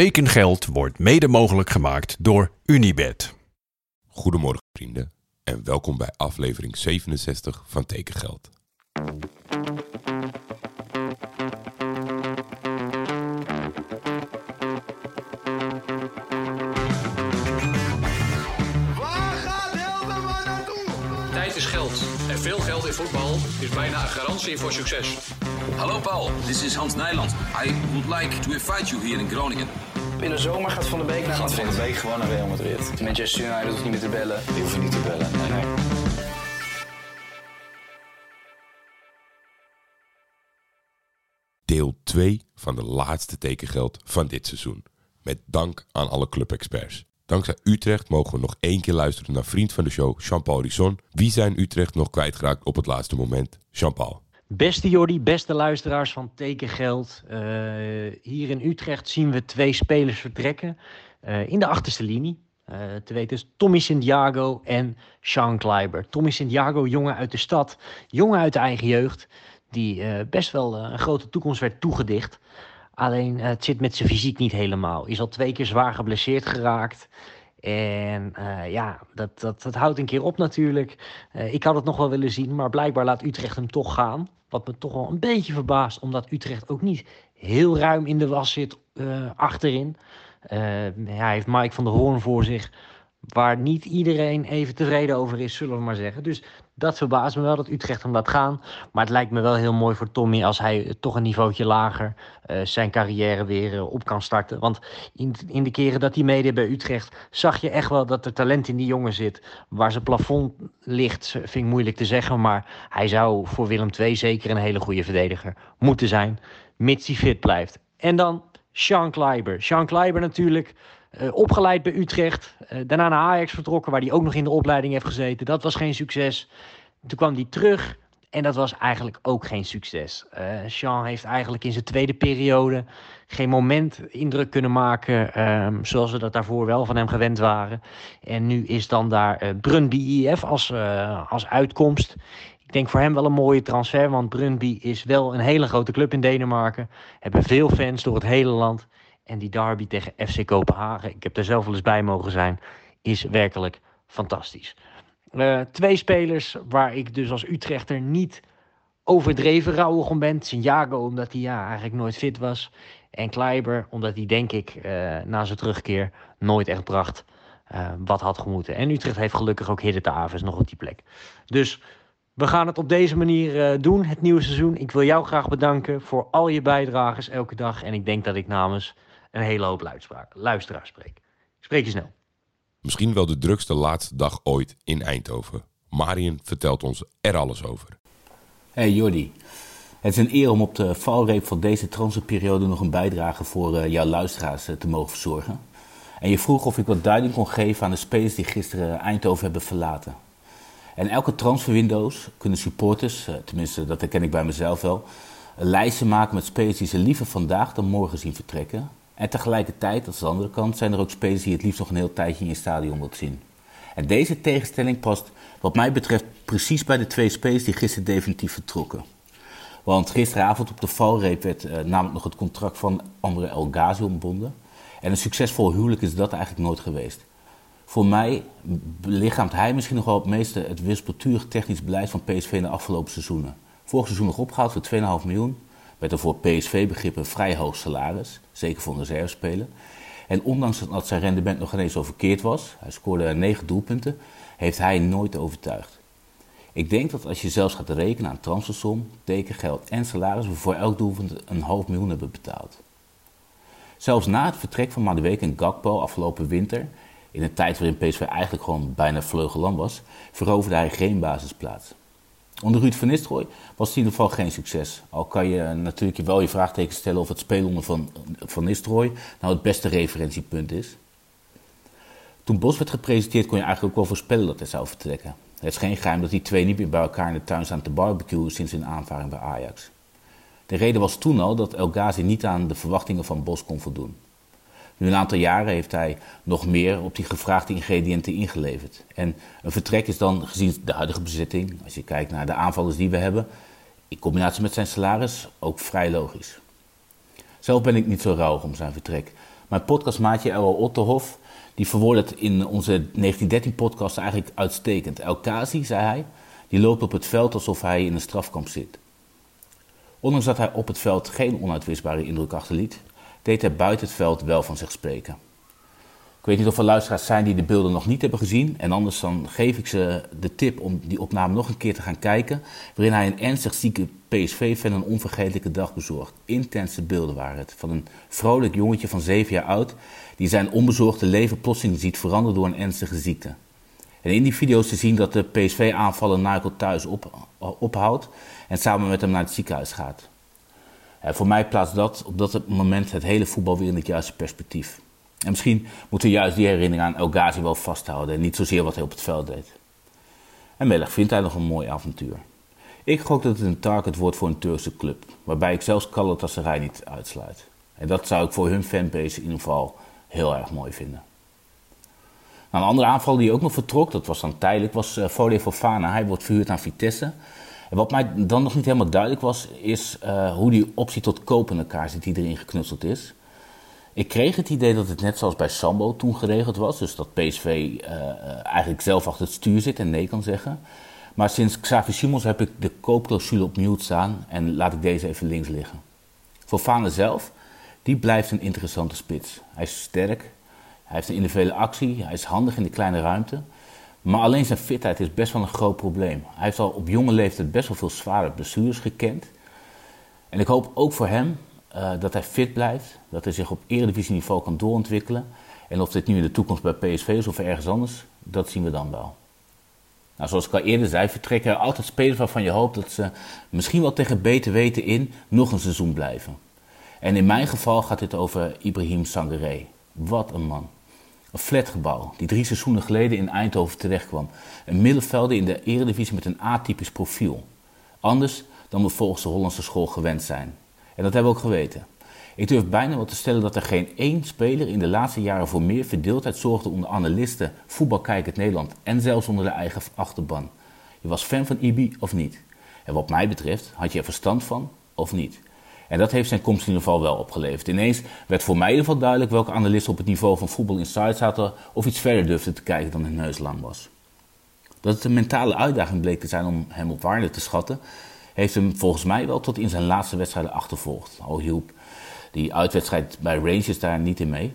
Tekengeld wordt mede mogelijk gemaakt door Unibed. Goedemorgen vrienden en welkom bij aflevering 67 van Tekengeld. Is bijna een garantie voor succes. Hallo Paul, this is Hans Nijland. I would like to invite you here in Groningen. In de zomer gaat Van de Beek naar Gaat van de week gewoon naar Real Madrid. Manchester United hoeft niet meer te bellen. Die hoeven niet te bellen. Nee, nee. Deel 2 van de laatste tekengeld van dit seizoen. Met dank aan alle clubexperts. Dankzij Utrecht mogen we nog één keer luisteren naar vriend van de show, Jean-Paul Risson. Wie zijn Utrecht nog kwijtgeraakt op het laatste moment? Jean-Paul. Beste Jordi, beste luisteraars van Tekengeld. Eh, hier in Utrecht zien we twee spelers vertrekken eh, in de achterste linie. Eh, te weten Tommy Santiago en Sean Kleiber. Tommy Santiago, jongen uit de stad, jongen uit de eigen jeugd, die best wel een grote toekomst werd toegedicht. Alleen eh, het zit met zijn fysiek niet helemaal. Is al twee keer zwaar geblesseerd geraakt. En eh, ja, dat, dat, dat houdt een keer op natuurlijk. Eh, ik had het nog wel willen zien, maar blijkbaar laat Utrecht hem toch gaan. Wat me toch wel een beetje verbaast, omdat Utrecht ook niet heel ruim in de was zit achterin. Hij heeft Mike van der Hoorn voor zich, waar niet iedereen even tevreden over is, zullen we maar zeggen. Dus dat verbaast me wel dat Utrecht hem laat gaan. Maar het lijkt me wel heel mooi voor Tommy als hij eh, toch een niveautje lager eh, zijn carrière weer eh, op kan starten. Want in, in de keren dat hij meedeed bij Utrecht zag je echt wel dat er talent in die jongen zit. Waar zijn plafond ligt, vind ik moeilijk te zeggen. Maar hij zou voor Willem II zeker een hele goede verdediger moeten zijn. Mits hij fit blijft. En dan Sean Kleiber. Sean Kleiber natuurlijk. Eh, opgeleid bij Utrecht. eh, daarna naar Ajax vertrokken, waar hij ook nog in de opleiding heeft gezeten. Dat was geen succes. Toen kwam hij terug. En dat was eigenlijk ook geen succes. Sean heeft eigenlijk in zijn tweede periode geen moment indruk kunnen maken. ehm, zoals we dat daarvoor wel van hem gewend waren. En nu is dan daar Brøndby IF als, als uitkomst. Ik denk voor hem wel een mooie transfer. Want Brøndby is wel een hele grote club in Denemarken. Hebben veel fans door het hele land. En die derby tegen FC Kopenhagen, ik heb er zelf wel eens bij mogen zijn, is werkelijk fantastisch. Eh, twee spelers waar ik dus als Utrechter niet overdreven rouwig om ben. Santiago, omdat hij ja, eigenlijk nooit fit was. En Kleiber, omdat hij denk ik eh, na zijn terugkeer nooit echt bracht eh, wat had gemoeten. En Utrecht heeft gelukkig ook Hidde nog op die plek. Dus we gaan het op deze manier doen, het nieuwe seizoen. Ik wil jou graag bedanken voor al je bijdrages elke dag. En ik denk dat ik namens een hele hoop luidspraak- luisteraars spreek. Ik spreek je snel. Misschien wel de drukste laatste dag ooit in Eindhoven. Marion vertelt ons er alles over. Hey Jordi, het is een eer om op de valreep van deze transferperiode nog een bijdrage voor eh, jouw luisteraars eh, te mogen verzorgen. En je vroeg of ik wat duiding kon geven aan de spelers die gisteren Eindhoven hebben verlaten. En elke transferwindows kunnen supporters, eh, tenminste dat herken ik bij mezelf wel, een lijstje maken met spelers die ze liever vandaag dan morgen zien vertrekken. En tegelijkertijd, dat is de andere kant, zijn er ook spelers die het liefst nog een heel tijdje in je stadion wilt zien. En deze tegenstelling past wat mij betreft precies bij de twee spelers die gisteren definitief vertrokken. Want gisteravond op de valreep werd eh, namelijk nog het contract van André El Ghazi ontbonden. En een succesvol huwelijk is dat eigenlijk nooit geweest. Voor mij belichaamt hij misschien nog wel het meeste het wispelturig technisch beleid van PSV in de afgelopen seizoenen. Vorig seizoen nog opgehaald voor 2,5 miljoen. Met een voor PSV-begrip een vrij hoog salaris, zeker voor een reservespeler. En ondanks dat zijn rendement nog ineens zo verkeerd was, hij scoorde 9 doelpunten, heeft hij nooit overtuigd. Ik denk dat als je zelfs gaat rekenen aan transfersom, tekengeld en salaris, we voor elk doelpunt een half miljoen hebben betaald. Zelfs na het vertrek van Madueke en Gakpo afgelopen winter, in een tijd waarin PSV eigenlijk gewoon bijna vleugelam was, veroverde hij geen basisplaats. Onder Ruud van Nistelrooy was het in ieder geval geen succes. Al kan je natuurlijk wel je vraagteken stellen of het spelen onder Van, van Nistelrooy nou het beste referentiepunt is. Toen Bos werd gepresenteerd kon je eigenlijk ook wel voorspellen dat hij zou vertrekken. Het is geen geheim dat die twee niet meer bij elkaar in de tuin staan te barbecuen sinds hun aanvaring bij Ajax. De reden was toen al dat El Ghazi niet aan de verwachtingen van Bos kon voldoen. Nu een aantal jaren heeft hij nog meer op die gevraagde ingrediënten ingeleverd. En een vertrek is dan, gezien de huidige bezetting, als je kijkt naar de aanvallers die we hebben, in combinatie met zijn salaris ook vrij logisch. Zelf ben ik niet zo rouwig om zijn vertrek. Mijn podcastmaatje Errol Otterhof, die verwoordde het in onze 1913-podcast eigenlijk uitstekend. El Kazi, zei hij, die loopt op het veld alsof hij in een strafkamp zit. Ondanks dat hij op het veld geen onuitwisbare indruk achterliet, deed hij buiten het veld wel van zich spreken. Ik weet niet of er luisteraars zijn die de beelden nog niet hebben gezien. En anders dan geef ik ze de tip om die opname nog een keer te gaan kijken. Waarin hij een ernstig zieke PSV-fan een onvergetelijke dag bezorgt. Intense beelden waren het. Van een vrolijk jongetje van zeven jaar oud. Die zijn onbezorgde leven plotseling ziet veranderen door een ernstige ziekte. En in die video's te zien dat de PSV-aanvaller Nigel thuis op, ophoudt. En samen met hem naar het ziekenhuis gaat. Voor mij plaatst dat op dat moment het hele voetbal weer in het juiste perspectief. En misschien moeten we juist die herinnering aan El Ghazi wel vasthouden en niet zozeer wat hij op het veld deed. En Melech vindt hij nog een mooi avontuur. Ik gok dat het een target wordt voor een Turkse club, waarbij ik zelfs Galatasaray niet uitsluit. En dat zou ik voor hun fanbase in ieder geval heel erg mooi vinden. Nou, een andere aanval die ook nog vertrok, dat was dan tijdelijk, was uh, Fode Fofana. Hij wordt verhuurd aan Vitesse. Wat mij dan nog niet helemaal duidelijk was, is uh, hoe die optie tot kopen elkaar zit die erin geknutseld is. Ik kreeg het idee dat het net zoals bij Sambo toen geregeld was. Dus dat PSV uh, eh, eigenlijk zelf achter het stuur zit en nee kan zeggen. Maar sinds Xavier Simons heb ik de koopclausule op mute staan en laat ik deze even links liggen. Voor Fane zelf, die blijft een interessante spits. Hij is sterk, hij heeft een individuele actie, hij is handig in de kleine ruimte. Maar alleen zijn fitheid is best wel een groot probleem. Hij heeft al op jonge leeftijd best wel veel zware blessures gekend. En ik hoop ook voor hem uh, dat hij fit blijft, dat hij zich op eredivisieniveau kan doorontwikkelen. En of dit nu in de toekomst bij PSV is of ergens anders, dat zien we dan wel. Nou, zoals ik al eerder zei, vertrekken er altijd spelers waarvan je hoopt dat ze misschien wel tegen beter weten in nog een seizoen blijven. En in mijn geval gaat dit over Ibrahim Sangaré. Wat een man. Een flatgebouw die drie seizoenen geleden in Eindhoven terechtkwam. Een middenvelder in de eredivisie met een atypisch profiel. Anders dan we volgens de Hollandse school gewend zijn. En dat hebben we ook geweten. Ik durf bijna wel te stellen dat er geen één speler in de laatste jaren voor meer verdeeldheid zorgde onder analisten, voetbalkijkers Nederland en zelfs onder de eigen achterban. Je was fan van Ibi of niet? En wat mij betreft, had je er verstand van of niet? En dat heeft zijn komst in ieder geval wel opgeleverd. Ineens werd voor mij in ieder geval duidelijk welke analisten op het niveau van Voetbal Insight zaten of iets verder durfden te kijken dan hun neus lang was. Dat het een mentale uitdaging bleek te zijn om hem op waarde te schatten, heeft hem volgens mij wel tot in zijn laatste wedstrijden achtervolgd. Al hielp die uitwedstrijd bij Rangers daar niet in mee.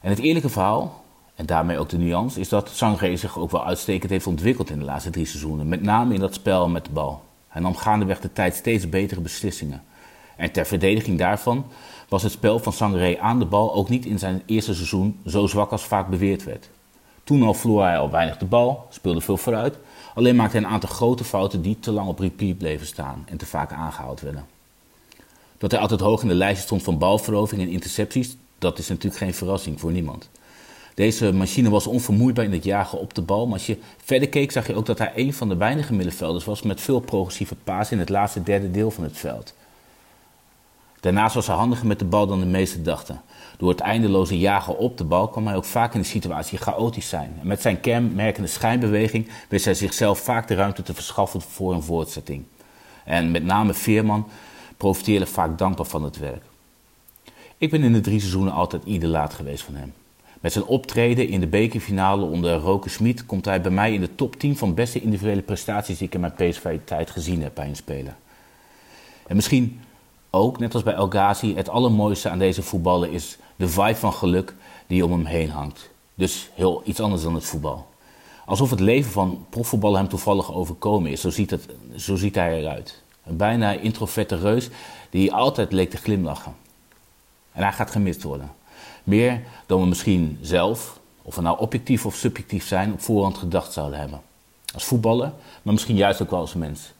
En het eerlijke verhaal, en daarmee ook de nuance, is dat Sangre zich ook wel uitstekend heeft ontwikkeld in de laatste drie seizoenen. Met name in dat spel met de bal. Hij nam gaandeweg de tijd steeds betere beslissingen. En ter verdediging daarvan was het spel van Sangre aan de bal ook niet in zijn eerste seizoen zo zwak als vaak beweerd werd. Toen al verloor hij al weinig de bal, speelde veel vooruit, Alleen maakte hij een aantal grote fouten die te lang op repeat bleven staan en te vaak aangehaald werden. Dat hij altijd hoog in de lijst stond van balverovering en intercepties, dat is natuurlijk geen verrassing voor niemand. Deze machine was onvermoeibaar in het jagen op de bal, maar als je verder keek zag je ook dat hij een van de weinige middenvelders was met veel progressieve paas in het laatste derde deel van het veld. Daarnaast was hij handiger met de bal dan de meesten dachten. Door het eindeloze jagen op de bal kwam hij ook vaak in de situatie chaotisch zijn. En met zijn kenmerkende schijnbeweging wist hij zichzelf vaak de ruimte te verschaffen voor een voortzetting. En met name Veerman profiteerde vaak dankbaar van het werk. Ik ben in de drie seizoenen altijd idolaat geweest van hem. Met zijn optreden in de bekerfinale onder Roke Smit komt hij bij mij in de top 10 van beste individuele prestaties die ik in mijn PSV-tijd gezien heb bij een speler. En misschien ook, net als bij El Ghazi, het allermooiste aan deze voetballer is de vibe van geluk die om hem heen hangt. Dus heel iets anders dan het voetbal. Alsof het leven van profvoetballer hem toevallig overkomen is. Zo ziet, het, zo ziet hij eruit. Een bijna introverte reus die altijd leek te glimlachen. En hij gaat gemist worden. Meer dan we misschien zelf, of we nou objectief of subjectief zijn, op voorhand gedacht zouden hebben. Als voetballer, maar misschien juist ook wel als mens.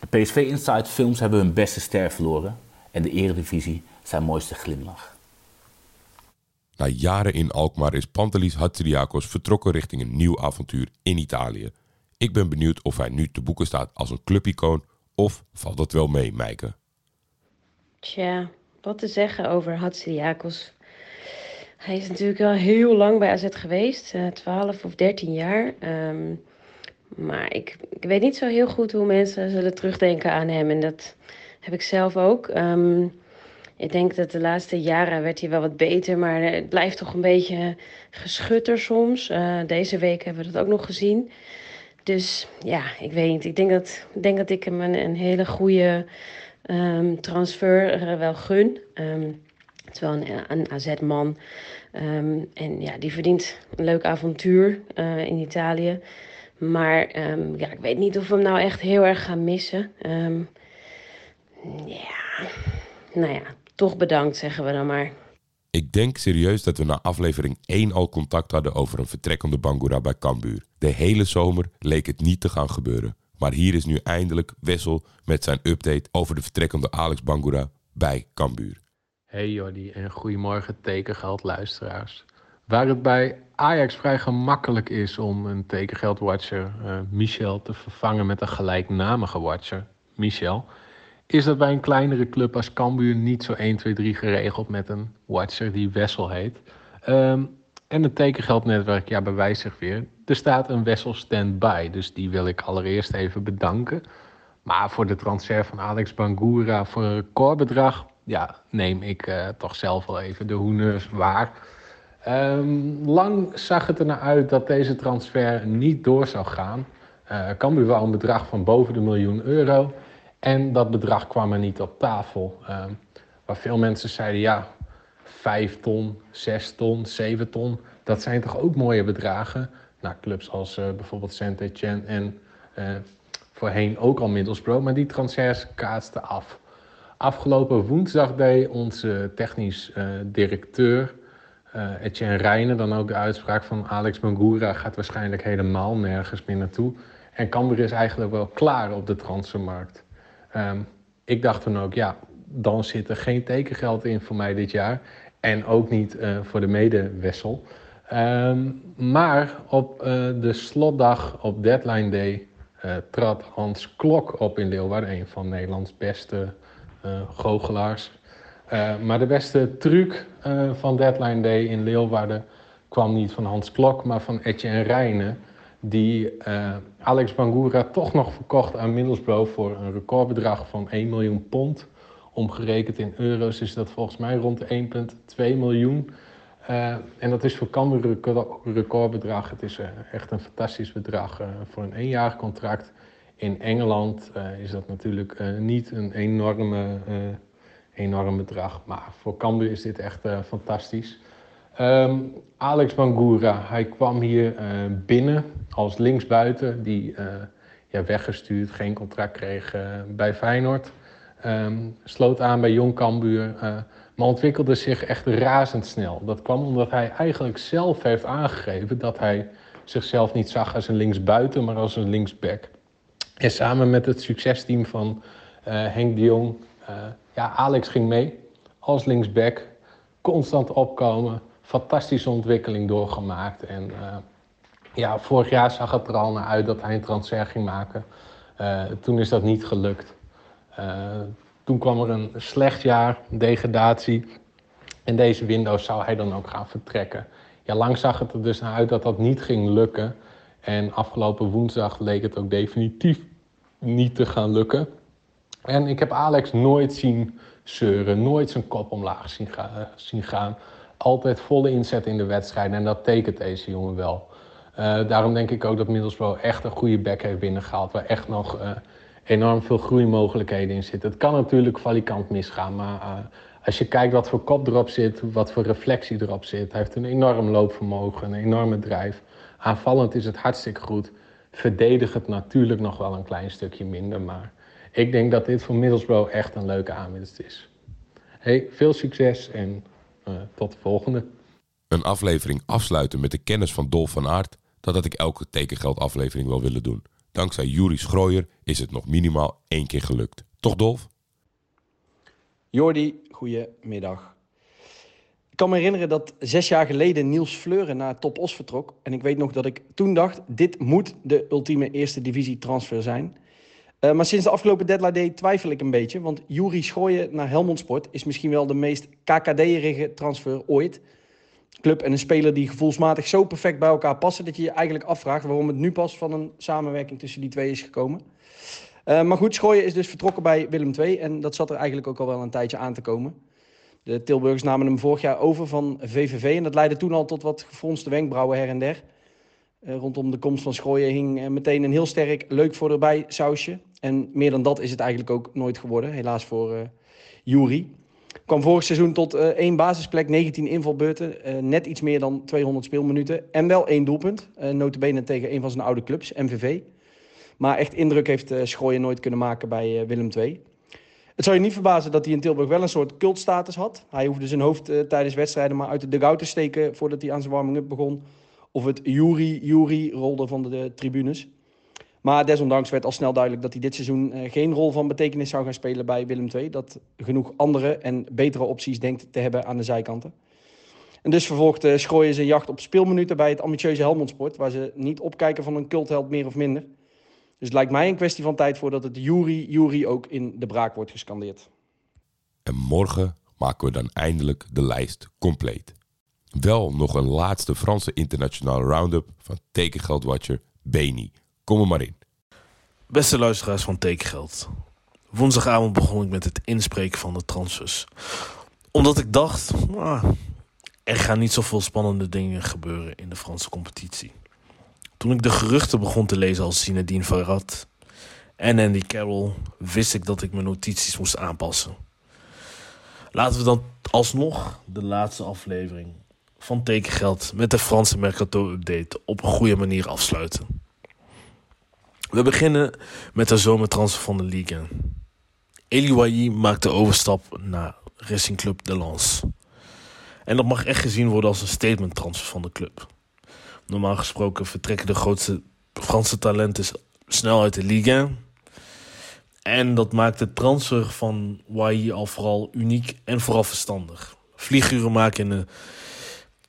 De PSV Inside films hebben hun beste ster verloren en de Eredivisie zijn mooiste glimlach. Na jaren in Alkmaar is Pantelis Hatziriakos vertrokken richting een nieuw avontuur in Italië. Ik ben benieuwd of hij nu te boeken staat als een clubicoon of valt dat wel mee, Meike? Tja, wat te zeggen over Hatziriakos. Hij is natuurlijk al heel lang bij AZ geweest, 12 eh, of 13 jaar. Um, maar ik, ik weet niet zo heel goed hoe mensen zullen terugdenken aan hem. En dat heb ik zelf ook. Um, ik denk dat de laatste jaren werd hij wel wat beter, maar het blijft toch een beetje geschutter soms. Uh, deze week hebben we dat ook nog gezien. Dus ja, ik weet niet. Ik denk dat, ik denk dat ik hem een, hele goede um, transfer uh, wel gun. Um, het is wel een, AZ-man. En ja, die verdient een leuk avontuur uh, in Italië. Maar ja, ik weet niet of we hem nou echt heel erg gaan missen. ja, nou ja, toch bedankt zeggen we dan maar. Ik denk serieus dat we na aflevering 1 al contact hadden over een vertrekkende Bangura bij Cambuur. De hele zomer leek het niet te gaan gebeuren. Maar hier is nu eindelijk Wessel met zijn update over de vertrekkende Alex Bangura bij Cambuur. Hey Jordi en goedemorgen tekengeldluisteraars. Waar het bij Ajax vrij gemakkelijk is om een tekengeldwatcher uh, Michel te vervangen met een gelijknamige watcher, Michel, is dat bij een kleinere club als Cambuur niet zo 1, 2, 3 geregeld met een watcher die Wessel heet. Um, en het tekengeldnetwerk, ja, bewijst zich weer. Er staat een Wessel stand-by, dus die wil ik allereerst even bedanken. Maar voor de transfer van Alex Bangura voor een recordbedrag, ja, neem ik uh, toch zelf wel even de hoeners waar. Um, lang zag het er naar uit dat deze transfer niet door zou gaan. Uh, Cambuur wou een bedrag van boven de miljoen euro. En dat bedrag kwam er niet op tafel. Uh, waar veel mensen zeiden, ja, 5 ton, 6 ton, 7 ton. Dat zijn toch ook mooie bedragen. Nou, clubs als uh, bijvoorbeeld Saint-Etienne en uh, voorheen ook al Middlesbrough. Maar die transfers kaatsten af. Afgelopen woensdag deed onze technisch uh, Etienne Rijnen dan ook de uitspraak van Alex Mangura gaat waarschijnlijk helemaal nergens meer naartoe. En Cambuur is eigenlijk wel klaar op de transfermarkt. Um, ik dacht dan ook, ja, dan zit er geen tekengeld in voor mij dit jaar. En ook niet uh, voor de medewissel. Um, maar op uh, de slotdag op Deadline Day trad Hans Klok op in Leeuwarden. Een van Nederlands beste goochelaars. Maar de beste truc van Deadline Day in Leeuwarden kwam niet van Hans Klok, maar van Etienne Rijnen die uh, Alex Bangura toch nog verkocht aan Middlesbrough voor een recordbedrag van 1 miljoen pond. Omgerekend in euro's is dat volgens mij rond de 1,2 miljoen. En dat is voor Cambuur een recordbedrag. Het is echt een fantastisch bedrag voor een eenjarig contract. In Engeland is dat natuurlijk niet een enorme, enorm bedrag. Maar voor Cambuur is dit echt fantastisch. Um, Alex Bangura, hij kwam hier uh, binnen als linksbuiten, die uh, ja, weggestuurd, geen contract kreeg bij Feyenoord. Um, sloot aan bij Jong Cambuur, maar ontwikkelde zich echt razendsnel. Dat kwam omdat hij eigenlijk zelf heeft aangegeven dat hij zichzelf niet zag als een linksbuiten, maar als een linksback. En samen met het succesteam van Henk de Jong, ja, Alex ging mee als linksback, constant opkomen, fantastische ontwikkeling doorgemaakt. En uh, ja, vorig jaar zag het er al naar uit dat hij een transfer ging maken. Uh, toen is dat niet gelukt. Uh, toen kwam er een slecht jaar, degradatie. En deze window zou hij dan ook gaan vertrekken. Ja, lang zag het er dus naar uit dat dat niet ging lukken. En afgelopen woensdag leek het ook definitief niet te gaan lukken. En ik heb Alex nooit zien zeuren, nooit zijn kop omlaag zien, ga zien gaan altijd volle inzet in de wedstrijd. En dat tekent deze jongen wel. Uh, daarom denk ik ook dat Middlesbrough echt een goede back heeft binnengehaald. Waar echt nog uh, enorm veel groeimogelijkheden in zitten. Het kan natuurlijk valikant misgaan. Maar uh, als je kijkt wat voor kop erop zit, wat voor reflectie erop zit. Hij heeft een enorm loopvermogen, een enorme drijf. Aanvallend is het hartstikke goed. Verdedig het natuurlijk nog wel een klein stukje minder. Maar ik denk dat dit voor Middlesbrough echt een leuke aanwinst is. Hey, veel succes en uh, tot de volgende. Een aflevering afsluiten met de kennis van Dolf van Aert, dat had ik elke tekengeldaflevering wel willen doen. Dankzij Juri Schrooier is het nog minimaal één keer gelukt. Toch Dolf? Jordi, goedemiddag. Ik kan me herinneren dat zes jaar geleden Niels Fleuren naar Top Os vertrok. En ik weet nog dat ik toen dacht, dit moet de ultieme eerste divisie transfer zijn. Uh, maar sinds de afgelopen deadline day twijfel ik een beetje. Want Juri Schooien naar Helmond Sport is misschien wel de meest KKD-erige transfer ooit. Club en een speler die gevoelsmatig zo perfect bij elkaar passen... dat je je eigenlijk afvraagt waarom het nu pas van een samenwerking tussen die twee is gekomen. Uh, maar goed, Schooien is dus vertrokken bij Willem II. En dat zat er eigenlijk ook al wel een tijdje aan te komen. De Tilburgers namen hem vorig jaar over van VVV en dat leidde toen al tot wat gefronste wenkbrauwen her en der. Uh, rondom de komst van Schooien hing meteen een heel sterk leuk voor erbij sausje. En meer dan dat is het eigenlijk ook nooit geworden, helaas voor uh, Jury. Kwam vorig seizoen tot één basisplek, 19 invalbeurten, net iets meer dan 200 speelminuten. En wel één doelpunt, uh, notabene tegen een van zijn oude clubs, MVV. Maar echt indruk heeft Schooien nooit kunnen maken bij Willem II. Het zou je niet verbazen dat hij in Tilburg wel een soort cultstatus had. Hij hoefde zijn hoofd tijdens wedstrijden maar uit de dugout te steken voordat hij aan zijn warming-up begon of het Jury, Jury rolde van de, tribunes. Maar desondanks werd al snel duidelijk dat hij dit seizoen uh, geen rol van betekenis zou gaan spelen bij Willem II. Dat genoeg andere en betere opties denkt te hebben aan de zijkanten. En dus vervolgt uh, Schrooien zijn jacht op speelminuten bij het ambitieuze Helmond Sport, waar ze niet opkijken van een cultheld meer of minder. Dus het lijkt mij een kwestie van tijd voordat het Jury, Jury ook in de braak wordt gescandeerd. En morgen maken we dan eindelijk de lijst compleet. Wel nog een laatste Franse internationale roundup van tekengeldwatcher Beni. Kom er maar in. Beste luisteraars van Tekengeld. Woensdagavond begon ik met het inspreken van de transfers. Omdat ik dacht, ah, er gaan niet zoveel spannende dingen gebeuren in de Franse competitie. Toen ik de geruchten begon te lezen als Zinedine Farad en Andy Carroll, wist ik dat ik mijn notities moest aanpassen. Laten we dan alsnog de laatste aflevering van tekengeld met de Franse Mercato-update op een goede manier afsluiten. We beginnen met de zomertransfer van de Ligue. Eliouaï maakt de overstap naar Racing Club de Lens. En dat mag echt gezien worden als een statement transfer van de club. Normaal gesproken vertrekken de grootste Franse talenten snel uit de Ligue. En dat maakt de transfer van Wai al vooral uniek en vooral verstandig. Vlieguren maken in de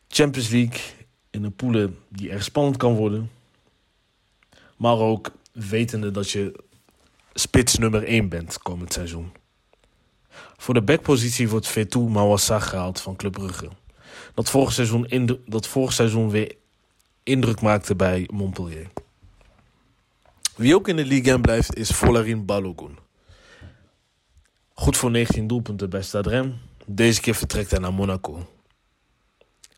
Champions League in een poelen die erg spannend kan worden. Maar ook wetende dat je spits nummer 1 bent komend seizoen. Voor de backpositie wordt Vetou Mawassa gehaald van Club Brugge. Dat vorig seizoen, dat vorig seizoen weer indruk maakte bij Montpellier. Wie ook in de Ligue 1 blijft is Folarin Balogun. Goed voor 19 doelpunten bij Stade Deze keer vertrekt hij naar Monaco.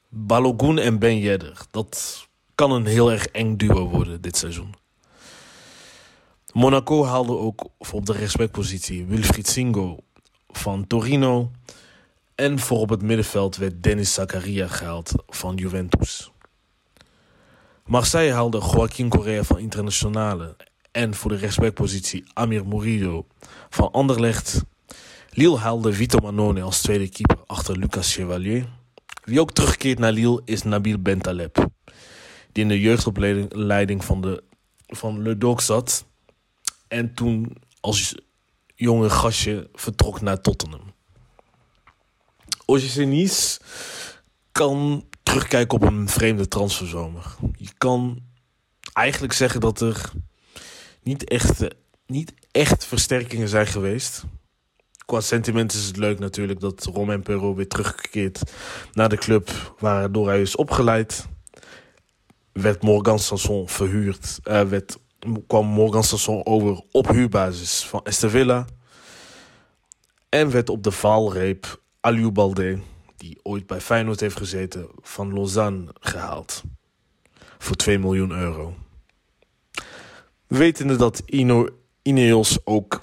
Balogun en Ben Yedder. Dat kan een heel erg eng duo worden dit seizoen. Monaco haalde ook op de respectpositie Wilfried Singo van Torino. En voor op het middenveld werd Dennis Zakaria gehaald van Juventus. Marseille haalde Joaquin Correa van Internationale. En voor de respectpositie Amir Murillo van Anderlecht. Lille haalde Vito Manone als tweede keeper achter Lucas Chevalier. Wie ook terugkeert naar Lille is Nabil Bentaleb. Die in de jeugdopleiding van, de, van Le Doc zat. En toen als jonge gastje vertrok naar Tottenham. Nice kan terugkijken op een vreemde transferzomer. Je kan eigenlijk zeggen dat er niet echt, niet echt versterkingen zijn geweest qua sentiment is het leuk natuurlijk dat Romain Perrault weer terugkeert naar de club waardoor hij is opgeleid. Werd Morgan Sanson verhuurd. Uh, werd, kwam Morgan Sanson over op huurbasis van Estevilla. En werd op de valreep Aliou Balde, die ooit bij Feyenoord heeft gezeten, van Lausanne gehaald. Voor 2 miljoen euro. Wetende dat Ineos ook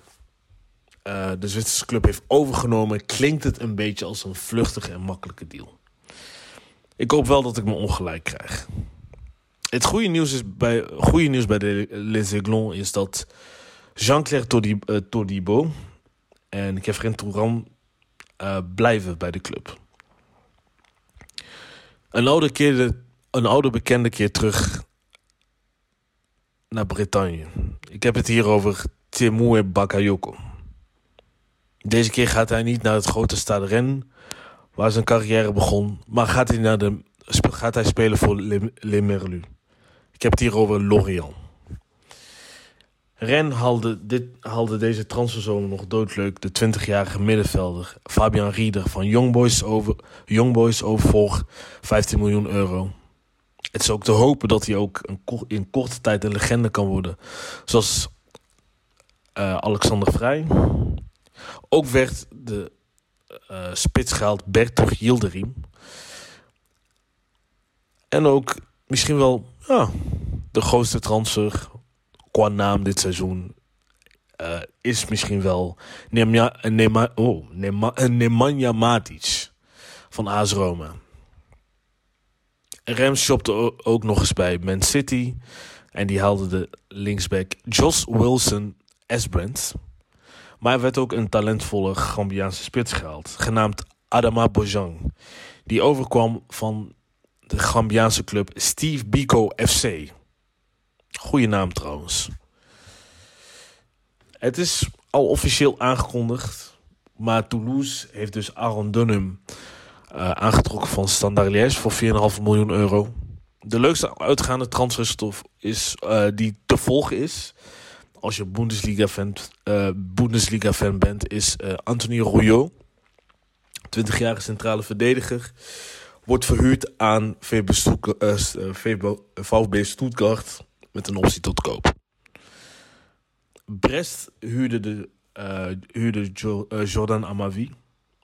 uh, de Zwitserse club heeft overgenomen, klinkt het een beetje als een vluchtige en makkelijke deal. Ik hoop wel dat ik me ongelijk krijg. Het goede nieuws, is bij, goede nieuws bij de Les Aiglons is dat Jean-Claire Todibo uh, en Kevin Touran uh, blijven bij de club. Een oude, keer, een oude bekende keer terug naar Bretagne. Ik heb het hier over Temue Bakayoko. Deze keer gaat hij niet naar het grote Rennes, waar zijn carrière begon, maar gaat hij, naar de, gaat hij spelen voor Le, Merlu. Ik heb het hier over Lorient. Rennes haalde, dit, haalde deze transferzomer nog doodleuk de 20-jarige middenvelder Fabian Rieder van Young Boys over, Young Boys over voor 15 miljoen euro. Het is ook te hopen dat hij ook in korte tijd een legende kan worden. Zoals uh, Alexander Vrij, ook werd de eh, spits gehaald Bertog. En ook misschien wel ja, de grootste transfer qua naam dit seizoen eh, is misschien wel Nemanja, Nema, oh, Nema, Nemanja Matic van AS Roma. Rams shopte ook nog eens bij Man City. En die haalde de linksback Josh Wilson Esbrand. Maar er werd ook een talentvolle Gambiaanse spits gehaald, genaamd Adama Bojang. Die overkwam van de Gambiaanse club Steve Biko FC. Goeie naam trouwens. Het is al officieel aangekondigd, maar Toulouse heeft dus Aaron Dunham eh, aangetrokken van Standard Liège voor 4,5 miljoen euro. De leukste uitgaande transferstof is, eh, die te volgen is, als je Bundesliga-fan eh, Bundesliga-fan bent, is Anthony Rouillot. 20-jarige centrale verdediger. Wordt verhuurd aan Stuttgart, eh, eh, VfB met een optie tot koop. Brest huurde, de, eh, huurde Jo- Jordan Amavi,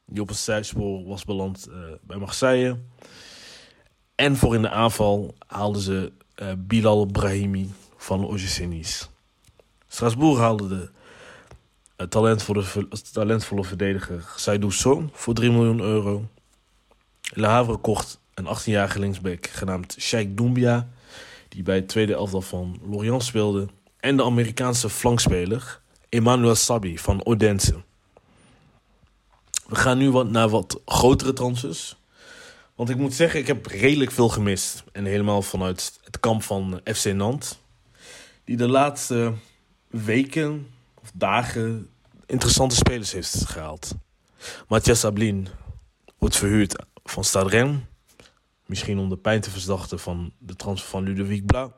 die op een zijspoor was beland bij Marseille. En voor in de aanval haalden ze Bilal Brahimi van OGC Nice. Strasbourg haalde de talentvolle, talentvolle verdediger Seydou Son voor 3 miljoen euro. Le Havre kocht een 18-jarige linksback genaamd Sheikh Doumbia, die bij het tweede elftal van Lorient speelde. En de Amerikaanse flankspeler Emmanuel Sabi van Odense. We gaan nu wat naar wat grotere transfers. Want ik moet zeggen, ik heb redelijk veel gemist. En helemaal vanuit het kamp van FC Nantes. Die de laatste weken of dagen interessante spelers heeft gehaald. Matthias Sablin wordt verhuurd van Stade Rennes. Misschien om de pijn te verzachten van de transfer van Ludovic Bla.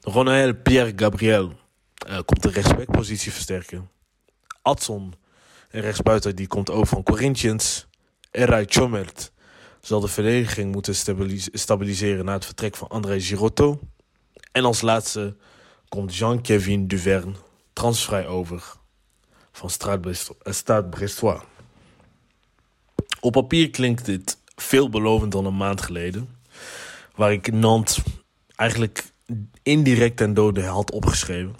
Ronael Pierre Gabriel eh, komt de rechtsbackpositie versterken. Adson, een rechtsbuiten, die komt over van Corinthians. Eray Chomert zal de verdediging moeten stabilis- stabiliseren na het vertrek van André Girotto. En als laatste komt Jean-Kevin Duverne transvrij over van Stade eh, Stade Brestois. Op papier klinkt dit veelbelovend dan een maand geleden. Waar ik Nantes eigenlijk indirect ten dode had opgeschreven.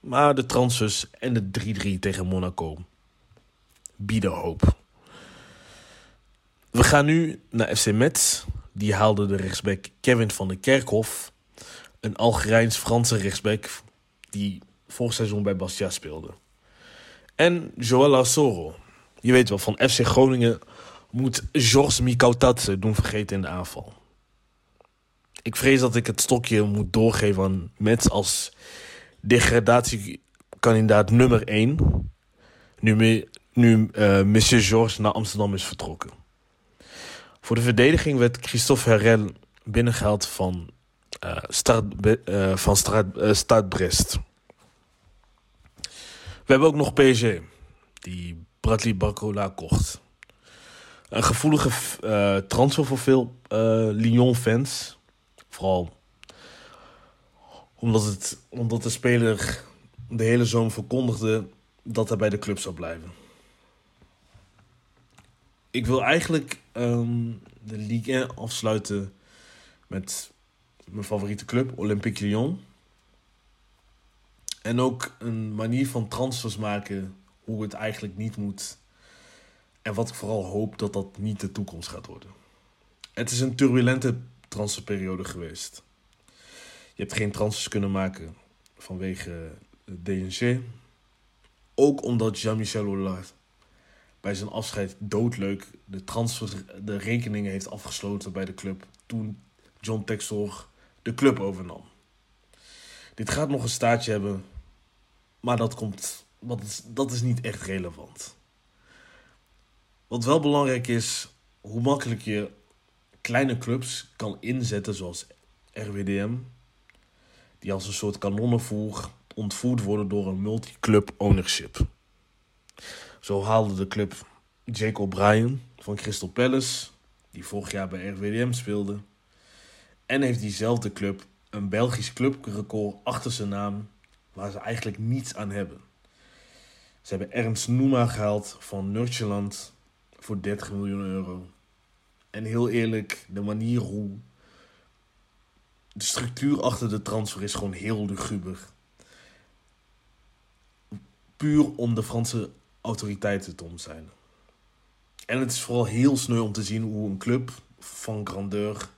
Maar de transfers en de 3-3 tegen Monaco bieden hoop. We gaan nu naar FC Metz. Die haalde de rechtsback Kevin van der Kerkhof. Een Algerijns-Franse rechtsback die vorig seizoen bij Bastia speelde. En Joël Soro. Je weet wel, van FC Groningen moet Georges Mikautatse doen vergeten in de aanval. Ik vrees dat ik het stokje moet doorgeven aan Metz als degradatiekandidaat nummer 1. Nu, nu eh, Monsieur Georges naar Amsterdam is vertrokken. Voor de verdediging werd Christophe Herrel binnengehaald van, eh eh, van Straat, eh, Brest. We hebben ook nog PSG, die Bradley Barcola kocht. Een gevoelige eh, transfer voor veel eh, Lyon-fans. Vooral omdat, het, omdat de speler de hele zomer verkondigde dat hij bij de club zou blijven. Ik wil eigenlijk ehm, de Ligue 1 afsluiten met mijn favoriete club, Olympique Lyon. En ook een manier van transfers maken hoe het eigenlijk niet moet. En wat ik vooral hoop dat dat niet de toekomst gaat worden. Het is een turbulente transferperiode geweest. Je hebt geen transfers kunnen maken vanwege DNG. Ook omdat Jean-Michel Hollard bij zijn afscheid doodleuk de, transfer, de rekeningen heeft afgesloten bij de club toen John Textor de club overnam. Dit gaat nog een staartje hebben, maar dat, komt, is, dat is niet echt relevant. Wat wel belangrijk is, hoe makkelijk je kleine clubs kan inzetten, zoals RWDM, die als een soort kanonnenvoer ontvoerd worden door een multiclub ownership. Zo haalde de club Jake O'Brien van Crystal Palace, die vorig jaar bij RWDM speelde. En heeft diezelfde club een Belgisch clubrecord achter zijn naam, waar ze eigenlijk niets aan hebben. Ze hebben Ernst Noema gehaald van Nurtjeland voor 30 miljoen euro. En heel eerlijk, de manier hoe de structuur achter de transfer is gewoon heel luguber. Puur om de Franse autoriteiten te ontzien. En het is vooral heel sneu om te zien hoe een club van grandeur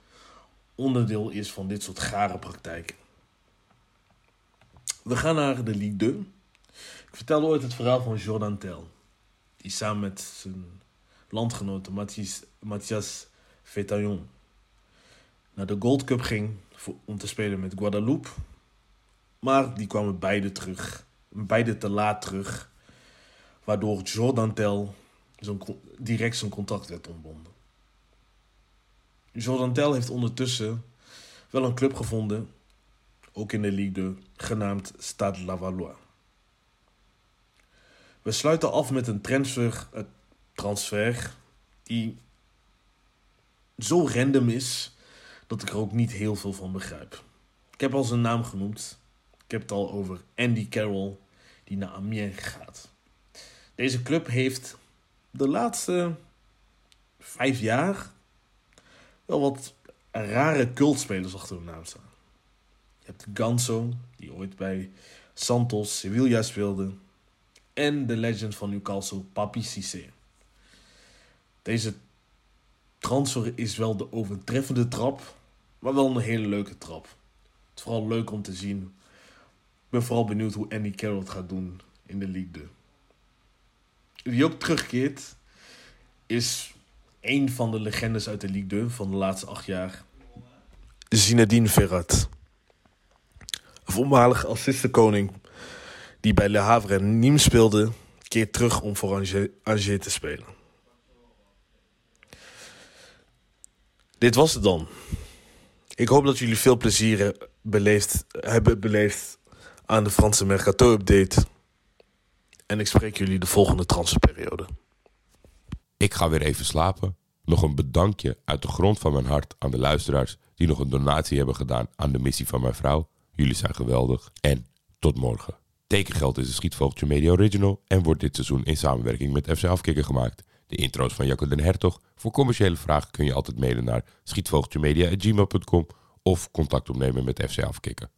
onderdeel is van dit soort gare praktijken. We gaan naar de Ligue 2. Ik vertelde ooit het verhaal van Jordan Tel. Die samen met zijn landgenoten Mathias, Mathias Fetaillon naar de Gold Cup ging om te spelen met Guadeloupe. Maar die kwamen beide terug. Beide te laat terug. Waardoor Jordan Tel direct zijn contract werd ontbonden. Jordan Tel heeft ondertussen wel een club gevonden, ook in de Ligue 2, genaamd Stade Lavallois. We sluiten af met een transfer, transfer die zo random is dat ik er ook niet heel veel van begrijp. Ik heb al zijn naam genoemd. Ik heb het al over Andy Carroll, die naar Amiens gaat. Deze club heeft de laatste vijf jaar wel wat rare cultspelers achter hun naam staan. Je hebt Ganso, die ooit bij Santos Sevilla speelde. En de legend van Newcastle, Papi Cissé. Deze transfer is wel de overtreffende trap, maar wel een hele leuke trap. Het is vooral leuk om te zien. Ik ben vooral benieuwd hoe Andy Carroll het gaat doen in de Ligue Wie ook terugkeert, is een van de legendes uit de Ligue 2 van de laatste acht jaar. Zinedine Ferrat. Een voormalig assistenkoning die bij Le Havre en Nîmes speelde, keert terug om voor Angers te spelen. Dit was het dan. Ik hoop dat jullie veel plezier beleefd, hebben beleefd aan de Franse Mercato-update. En ik spreek jullie de volgende transferperiode. Ik ga weer even slapen. Nog een bedankje uit de grond van mijn hart aan de luisteraars die nog een donatie hebben gedaan aan de missie van mijn vrouw. Jullie zijn geweldig. En tot morgen. Tekengeld is een Schietvogeltje Media Original en wordt dit seizoen in samenwerking met FC Afkikker gemaakt. De intro's van Jacco den Hertog. Voor commerciële vragen kun je altijd mailen naar schietvogeltjemedia.gmail.com of contact opnemen met FC Afkikker.